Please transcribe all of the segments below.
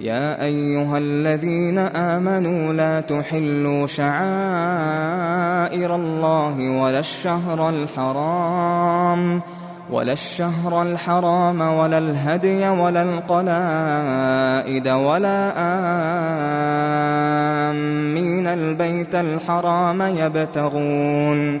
يا أيها الذين آمنوا لا تحلوا شعائر الله ولا الشهر الحرام ولا الشهر الحرام ولا الهدي ولا القلائد ولا آمين البيت الحرام يبتغون.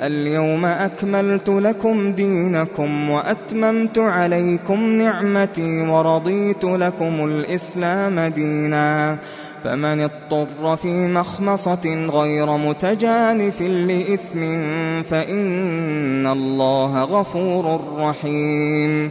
اليوم أكملت لكم دينكم وأتممت عليكم نعمتي ورضيت لكم الإسلام دينا. فمن اضطر في مخمصة غير متجانف لإثم فإن الله غفور رحيم.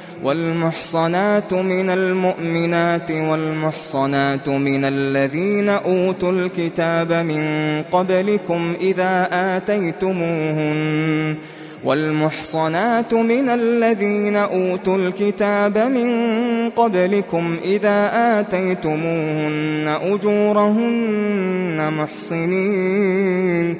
والمحصنات من المؤمنات والمحصنات من الذين أوتوا الكتاب من قبلكم إذا آتيتموهن والمحصنات من الذين أوتوا الكتاب من قبلكم إذا آتيتموهن أجورهن محصنين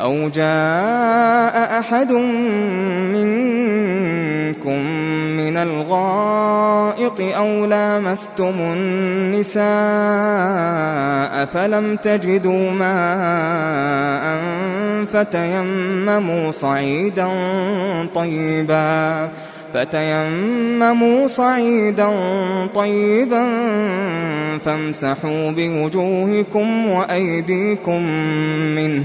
أو جاء أحد منكم من الغائط أو لامستم النساء فلم تجدوا ماء فتيمموا صعيدا طيبا فتيمموا صعيدا طيبا فامسحوا بوجوهكم وأيديكم منه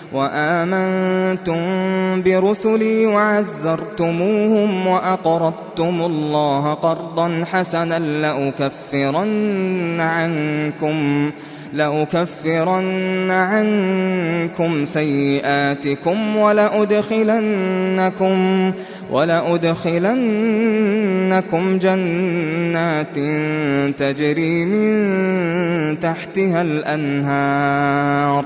وآمنتم برسلي وعزرتموهم وأقرضتم الله قرضا حسنا لأكفرن عنكم لأكفرن عنكم سيئاتكم ولأدخلنكم ولأدخلنكم جنات تجري من تحتها الأنهار.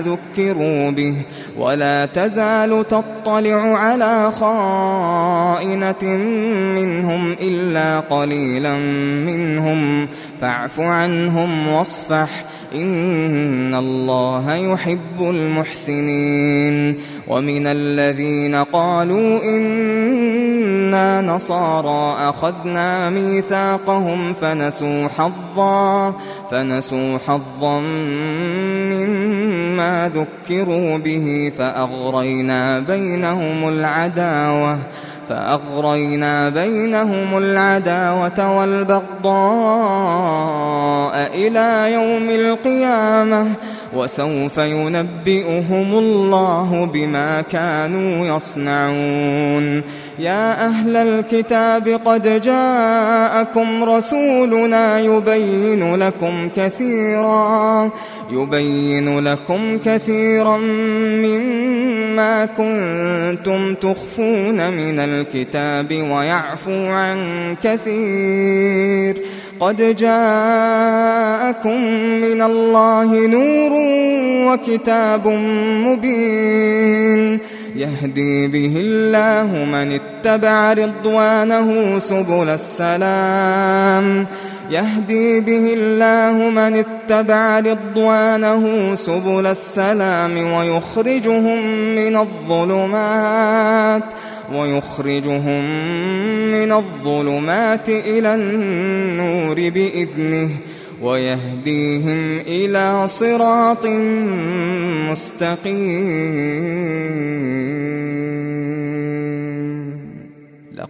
ذكروا به. ولا تزال تطلع على خائنة منهم إلا قليلا منهم. فاعف عنهم واصفح. إن الله يحب المحسنين. ومن الذين قالوا إنا نصارى أخذنا ميثاقهم فنسوا حظا فنسوا حظا مما ذكروا به فأغرينا بينهم العداوة فأغرينا بينهم العداوة والبغضاء إلى يوم القيامة وسوف ينبئهم الله بما كانوا يصنعون. يا أهل الكتاب قد جاءكم رسولنا يبين لكم كثيرا يبين لكم كثيرا مما كنتم تخفون من الكتاب ويعفو عن كثير. قد جاءكم من الله نور وكتاب مبين يهدي به الله من اتبع رضوانه سبل السلام يهدي به الله من اتبع رضوانه سبل السلام ويخرجهم من الظلمات ويخرجهم من الظلمات إلى النور بإذنه ويهديهم إلى صراط مستقيم.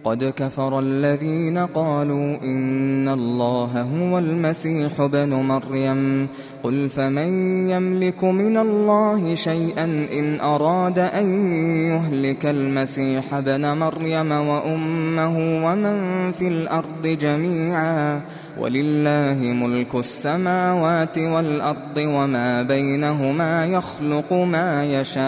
لقد كفر الذين قالوا إن الله هو المسيح بن مريم. قل فمن يملك من الله شيئا إن أراد أن يهلك المسيح بن مريم وأمه ومن في الأرض جميعا. ولله ملك السماوات والأرض وما بينهما يخلق ما يشاء.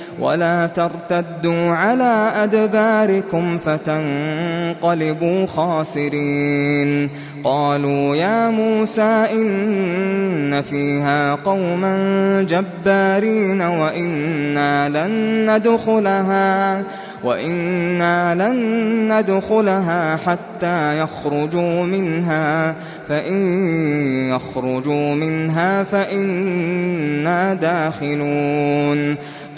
ولا ترتدوا على أدباركم فتنقلبوا خاسرين. قالوا يا موسى إن فيها قوما جبارين وإنا لن ندخلها وإنا لن ندخلها حتى يخرجوا منها فإن يخرجوا منها فإنا داخلون.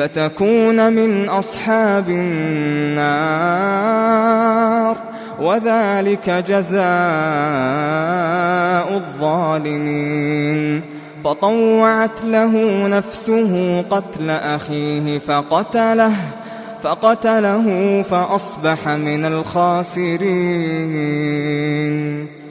فتكون من أصحاب النار وذلك جزاء الظالمين. فطوعت له نفسه قتل أخيه فقتله فقتله فأصبح من الخاسرين.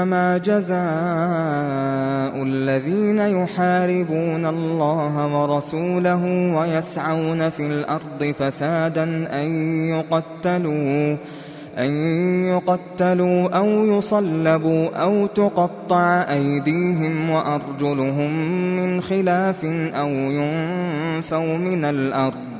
إنما جزاء الذين يحاربون الله ورسوله ويسعون في الأرض فسادا أن يقتلوا أن يقتلوا أو يصلبوا أو تقطع أيديهم وأرجلهم من خلاف أو ينفوا من الأرض.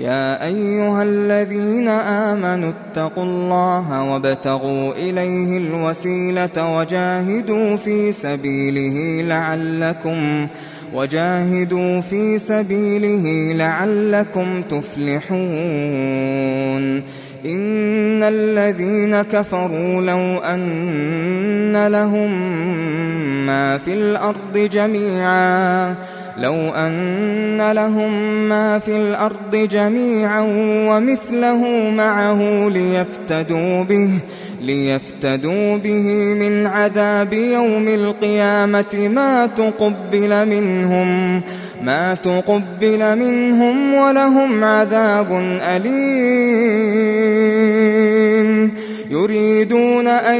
يا أيها الذين آمنوا اتقوا الله وابتغوا إليه الوسيلة وجاهدوا في سبيله لعلكم وجاهدوا في سبيله لعلكم تفلحون إن الذين كفروا لو أن لهم ما في الأرض جميعا لو أن لهم ما في الأرض جميعا ومثله معه ليفتدوا به ليفتدوا به من عذاب يوم القيامة. ما تقبل منهم ما تقبل منهم ولهم عذاب أليم. يريدون أن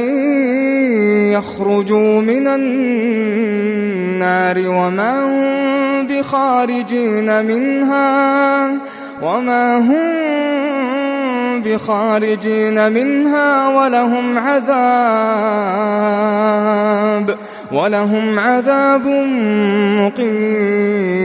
يخرجوا من النار. وما هم بخارجين منها وما هم بخارجين منها ولهم عذاب ولهم عذاب مقيم.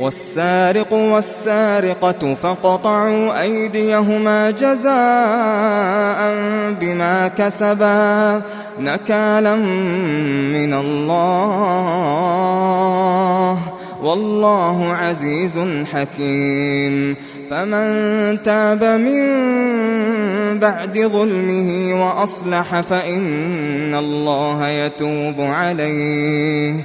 والسارق والسارقة فقطعوا أيديهما جزاء بما كسبا نكالا من الله. والله عزيز حكيم. فمن تاب من بعد ظلمه وأصلح فإن الله يتوب عليه.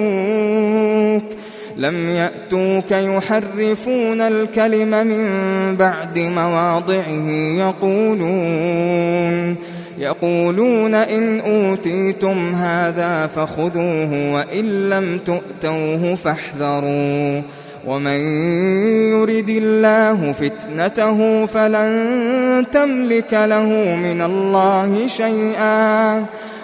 لم يأتوك يحرفون الكلم من بعد مواضعه يقولون يقولون إن أوتيتم هذا فخذوه وإن لم تؤتوه فاحذروا ومن يرد الله فتنته فلن تملك له من الله شيئا.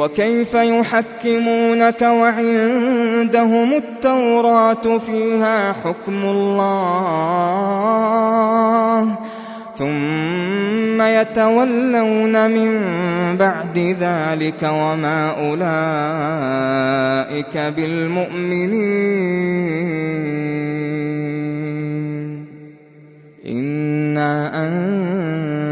وكيف يحكمونك وعندهم التوراة فيها حكم الله ثم يتولون من بعد ذلك وما أولئك بالمؤمنين إنا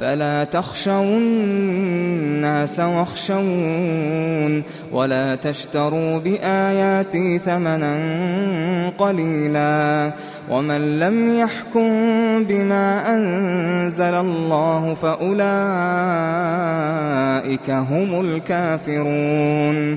فلا تخشوا الناس واخشون ولا تشتروا بآياتي ثمنا قليلا ومن لم يحكم بما أنزل الله فأولئك هم الكافرون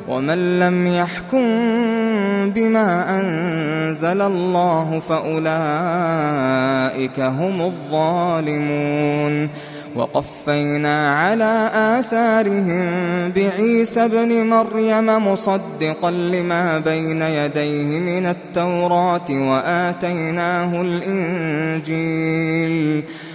ومن لم يحكم بما أنزل الله فأولئك هم الظالمون. وقفينا على آثارهم بعيسى ابن مريم مصدقا لما بين يديه من التوراة وآتيناه الإنجيل.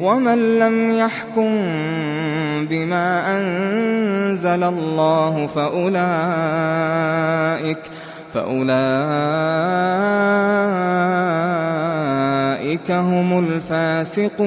ومن لم يحكم بما أنزل الله فأولئك فأولئك هم الفاسقون.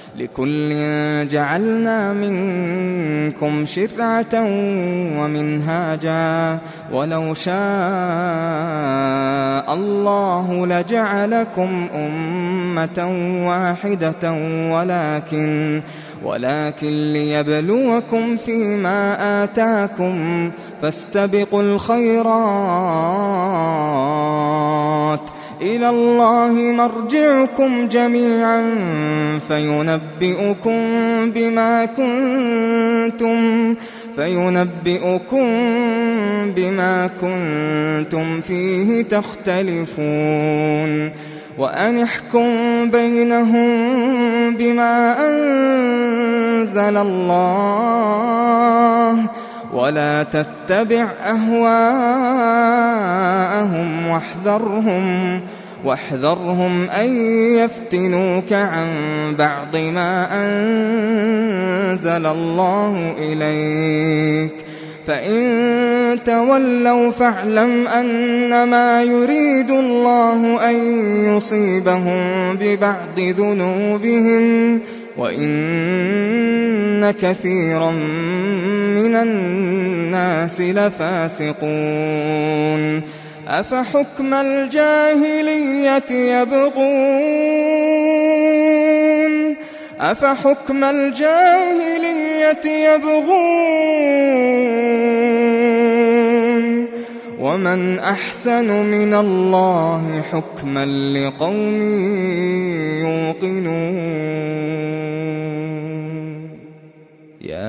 لكل جعلنا منكم شرعة ومنهاجا. ولو شاء الله لجعلكم أمة واحدة ولكن ولكن ليبلوكم فيما آتاكم. فاستبقوا الخيرات. إلى الله مرجعكم جميعا. فينبئكم بما كنتم فينبئكم بما كنتم فيه تختلفون وأن احكم بينهم بما أنزل الله ولا تتبع أهواءهم واحذرهم واحذرهم أن يفتنوك عن بعض ما أنزل الله إليك. فإن تولوا فاعلم أنما يريد الله أن يصيبهم ببعض ذنوبهم وإن كثيرا من الناس لفاسقون. أفحكم الجاهلية يبغون؟ أفحكم الجاهلية يبغون؟ ومن أحسن من الله حكما لقوم يوقنون.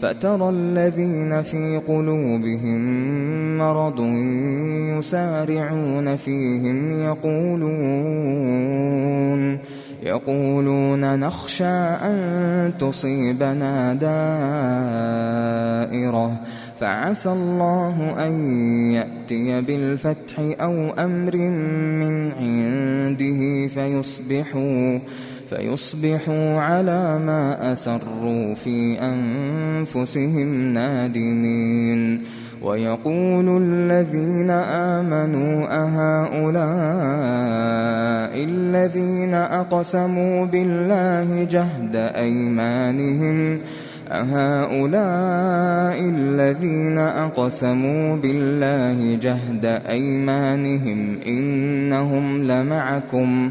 فترى الذين في قلوبهم مرض يسارعون فيهم يقولون يقولون نخشى أن تصيبنا دائرة فعسى الله أن يأتي بالفتح أو أمر من عنده فيصبحوا فيصبحوا على ما أسروا في أنفسهم نادمين. ويقول الذين آمنوا أهؤلاء الذين أقسموا بالله جهد أيمانهم؟ أهؤلاء الذين أقسموا بالله جهد أيمانهم إنهم لمعكم.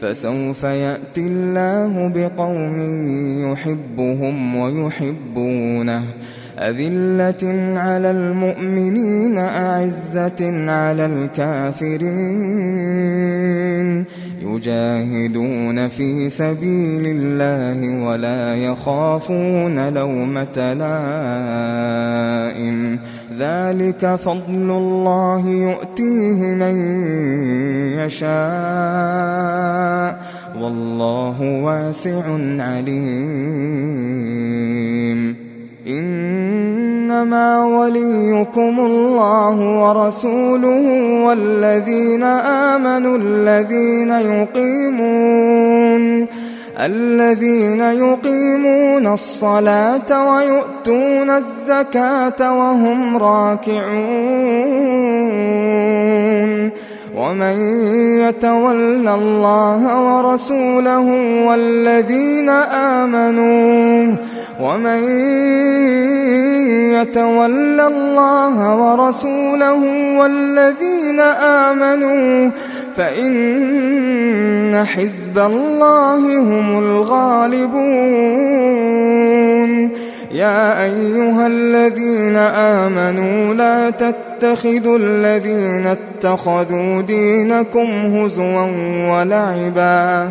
فسوف يأتي الله بقوم يحبهم ويحبونه. أذلة على المؤمنين أعزة على الكافرين. يجاهدون في سبيل الله ولا يخافون لومة لائم. ذلك فضل الله يؤتيه من يشاء. والله واسع عليم. إنما وليكم الله ورسوله والذين آمنوا الذين يقيمون الذين يقيمون الصلاة ويؤتون الزكاة وهم راكعون ومن يتول الله ورسوله والذين آمنوا ومن يتول الله ورسوله والذين آمنوا فإن حزب الله هم الغالبون. يا أيها الذين آمنوا لا تتخذوا الذين اتخذوا دينكم هزوا ولعبا.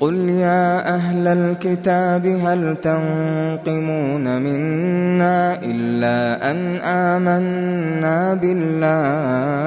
قل يا أهل الكتاب هل تنقمون منا إلا أن آمنا بالله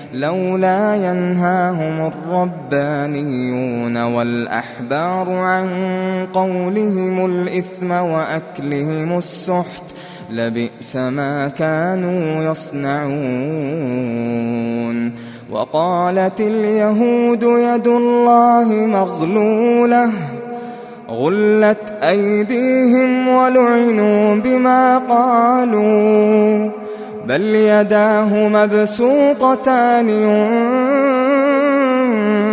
لولا ينهاهم الربانيون والأحبار عن قولهم الإثم وأكلهم السحت لبئس ما كانوا يصنعون. وقالت اليهود يد الله مغلولة غلت أيديهم ولعنوا بما قالوا. بل يداه مبسوطتان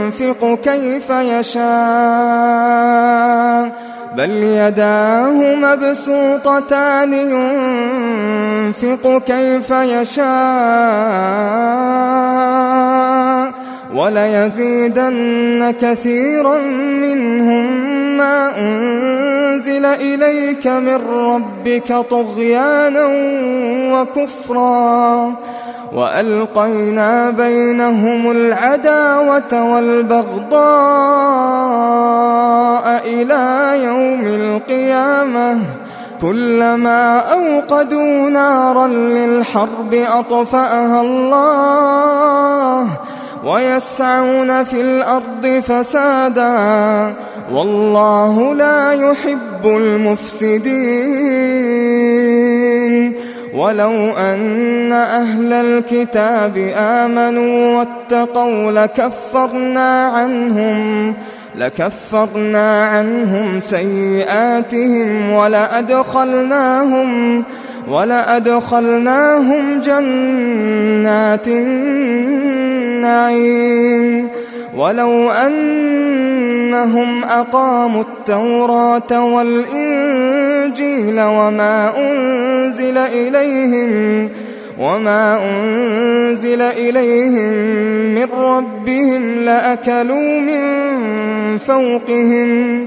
ينفق كيف يشاء. بل يداه مبسوطتان ينفق كيف يشاء. وليزيدن كثيرا منهم ما أنزل إليك من ربك طغيانا وكفرا وألقينا بينهم العداوة والبغضاء إلى يوم القيامة. كلما أوقدوا نارا للحرب أطفأها الله. ويسعون في الأرض فسادا والله لا يحب المفسدين ولو أن أهل الكتاب آمنوا واتقوا لكفرنا عنهم لكفرنا عنهم سيئاتهم ولأدخلناهم ولأدخلناهم جنات النعيم. ولو أنهم أقاموا التوراة والإنجيل وما أنزل إليهم وما أنزل إليهم من ربهم لأكلوا من فوقهم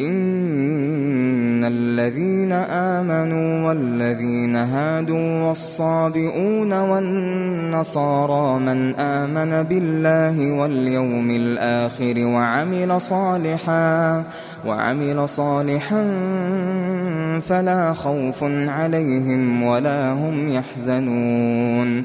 إن الذين آمنوا والذين هادوا والصابئون والنصارى من آمن بالله واليوم الآخر وعمل صالحا وعمل صالحا فلا خوف عليهم ولا هم يحزنون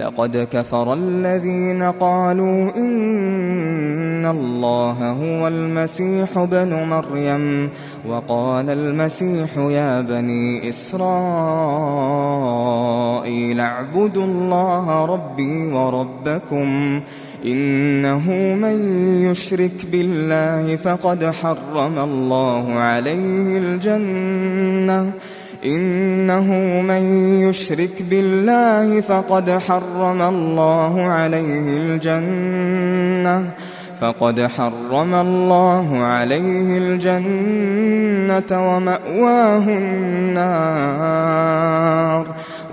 لقد كفر الذين قالوا إن الله هو المسيح بن مريم وقال المسيح يا بني إسرائيل اعبدوا الله ربي وربكم إنه من يشرك بالله فقد حرم الله عليه الجنة إنه من يشرك بالله فقد حرم الله عليه الجنة فقد حرم الله عليه الجنة ومأواه النار.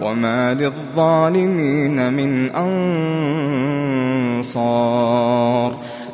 وما للظالمين من أنصار.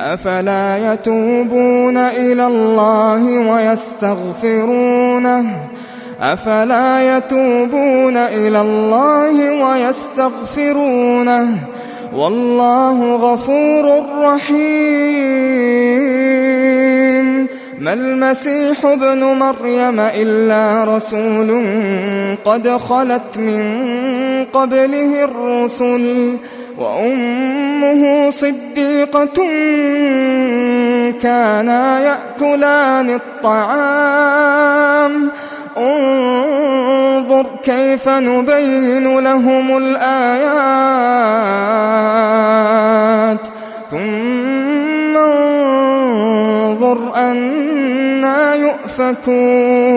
أفلا يتوبون إلى الله ويستغفرونه؟ أفلا يتوبون إلى الله ويستغفرونه؟ والله غفور رحيم. ما المسيح ابن مريم إلا رسول قد خلت من قبله الرسل وأمه صديقة كانا يأكلان الطعام. انظر كيف نبين لهم الآيات. ثم انظر أنا يؤفكون.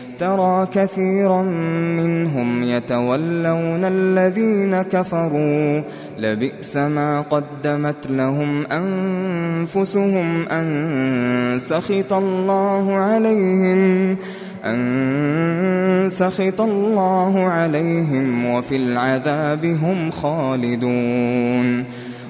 ترى كثيرا منهم يتولون الذين كفروا. لبئس ما قدمت لهم أنفسهم أن سخط الله عليهم أن سخط الله عليهم وفي العذاب هم خالدون.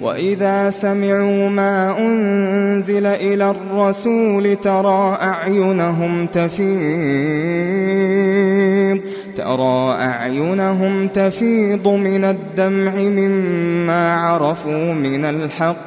وإذا سمعوا ما أنزل إلى الرسول ترى أعينهم تفيض ترى أعينهم تفيض من الدمع مما عرفوا من الحق.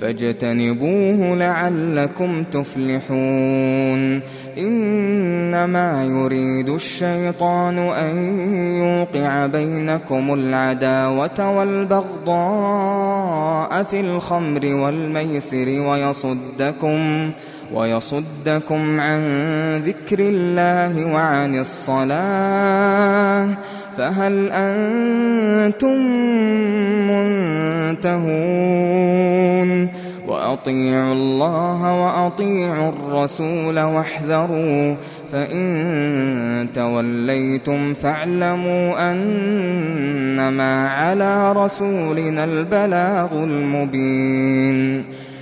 فاجتنبوه لعلكم تفلحون. إنما يريد الشيطان أن يوقع بينكم العداوة والبغضاء في الخمر والميسر ويصدكم ويصدكم عن ذكر الله وعن الصلاة. فهل أنتم منتهون؟ وأطيعوا الله وأطيعوا الرسول واحذروا فإن توليتم فاعلموا أنما على رسولنا البلاغ المبين.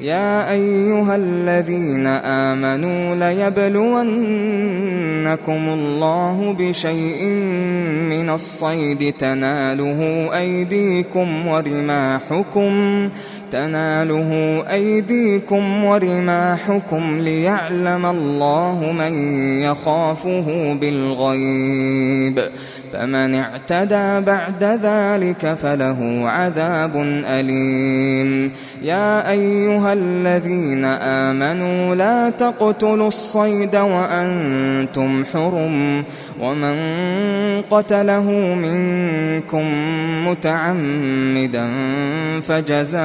يا أيها الذين آمنوا ليبلونكم الله بشيء من الصيد تناله أيديكم ورماحكم تناله أيديكم ورماحكم ليعلم الله من يخافه بالغيب فمن اعتدى بعد ذلك فله عذاب أليم. يا أيها الذين آمنوا لا تقتلوا الصيد وأنتم حرم ومن قتله منكم متعمدا فجزاء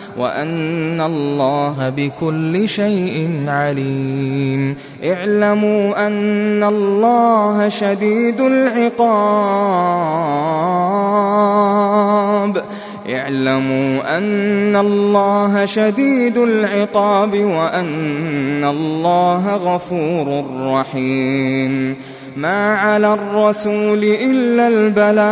وأن الله بكل شيء عليم. اعلموا أن الله شديد العقاب. اعلموا أن الله شديد العقاب وأن الله غفور رحيم. ما على الرسول إلا البلاغ.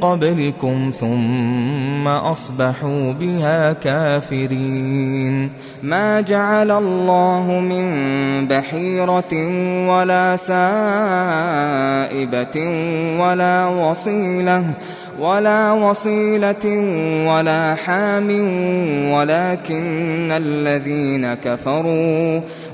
قبلكم ثم أصبحوا بها كافرين. ما جعل الله من بحيرة ولا سائبة ولا وصيلة ولا وصيلة ولا حام ولكن الذين كفروا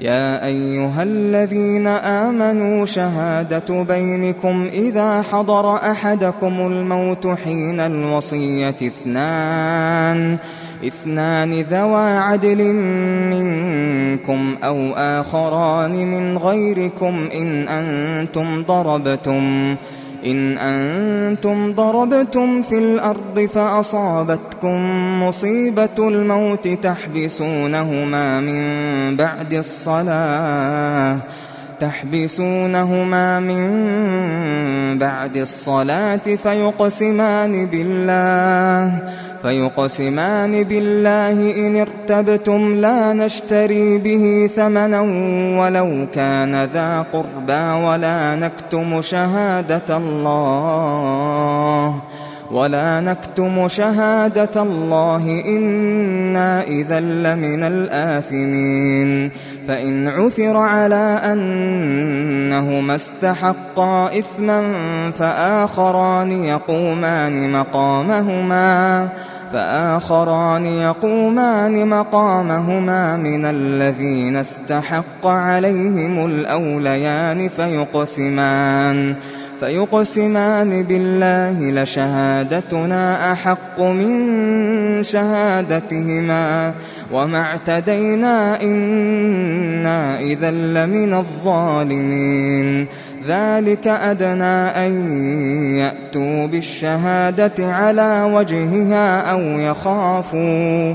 يا أيها الذين آمنوا شهادة بينكم إذا حضر أحدكم الموت حين الوصية اثنان اثنان ذوى عدل منكم أو آخران من غيركم إن أنتم ضربتم. إن أنتم ضربتم في الأرض فأصابتكم مصيبة الموت تحبسونهما من بعد الصلاة تحبسونهما من بعد الصلاة فيقسمان بالله. فيقسمان بالله إن ارتبتم لا نشتري به ثمنا ولو كان ذا قربى ولا نكتم شهادة الله. ولا نكتم شهادة الله إنا إذا لمن الآثمين فإن عثر على أنهما استحقا إثما فآخران يقومان مقامهما فآخران يقومان مقامهما من الذين استحق عليهم الأوليان فيقسمان فيقسمان بالله لشهادتنا أحق من شهادتهما وما اعتدينا إنا إذا لمن الظالمين. ذلك أدنى أن يأتوا بالشهادة على وجهها أو يخافوا.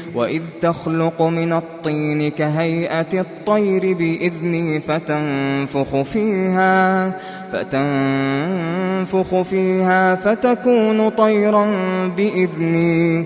وإذ تخلق من الطين كهيئة الطير بإذني فتنفخ فيها فتنفخ فيها فتكون طيرا بإذني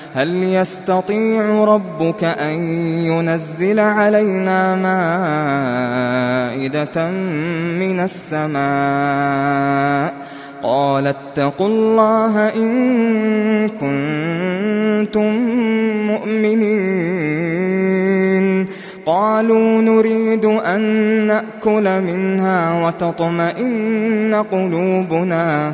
هل يستطيع ربك أن ينزل علينا مائدة من السماء؟ قال اتقوا الله إن كنتم مؤمنين. قالوا نريد أن نأكل منها وتطمئن قلوبنا.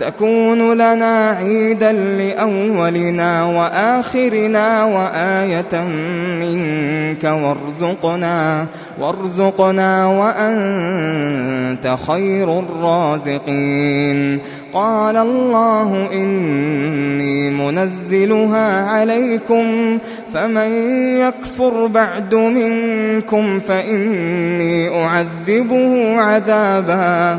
تكون لنا عيدا لأولنا وآخرنا وآية منك وارزقنا وارزقنا وأنت خير الرازقين. قال الله إني منزلها عليكم فمن يكفر بعد منكم فإني أعذبه عذابا.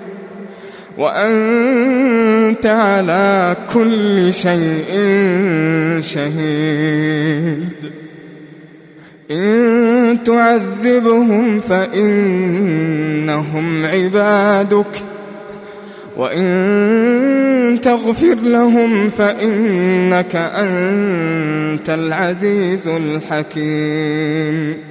وأنت على كل شيء شهيد. إن تعذبهم فإنهم عبادك. وإن تغفر لهم فإنك أنت العزيز الحكيم.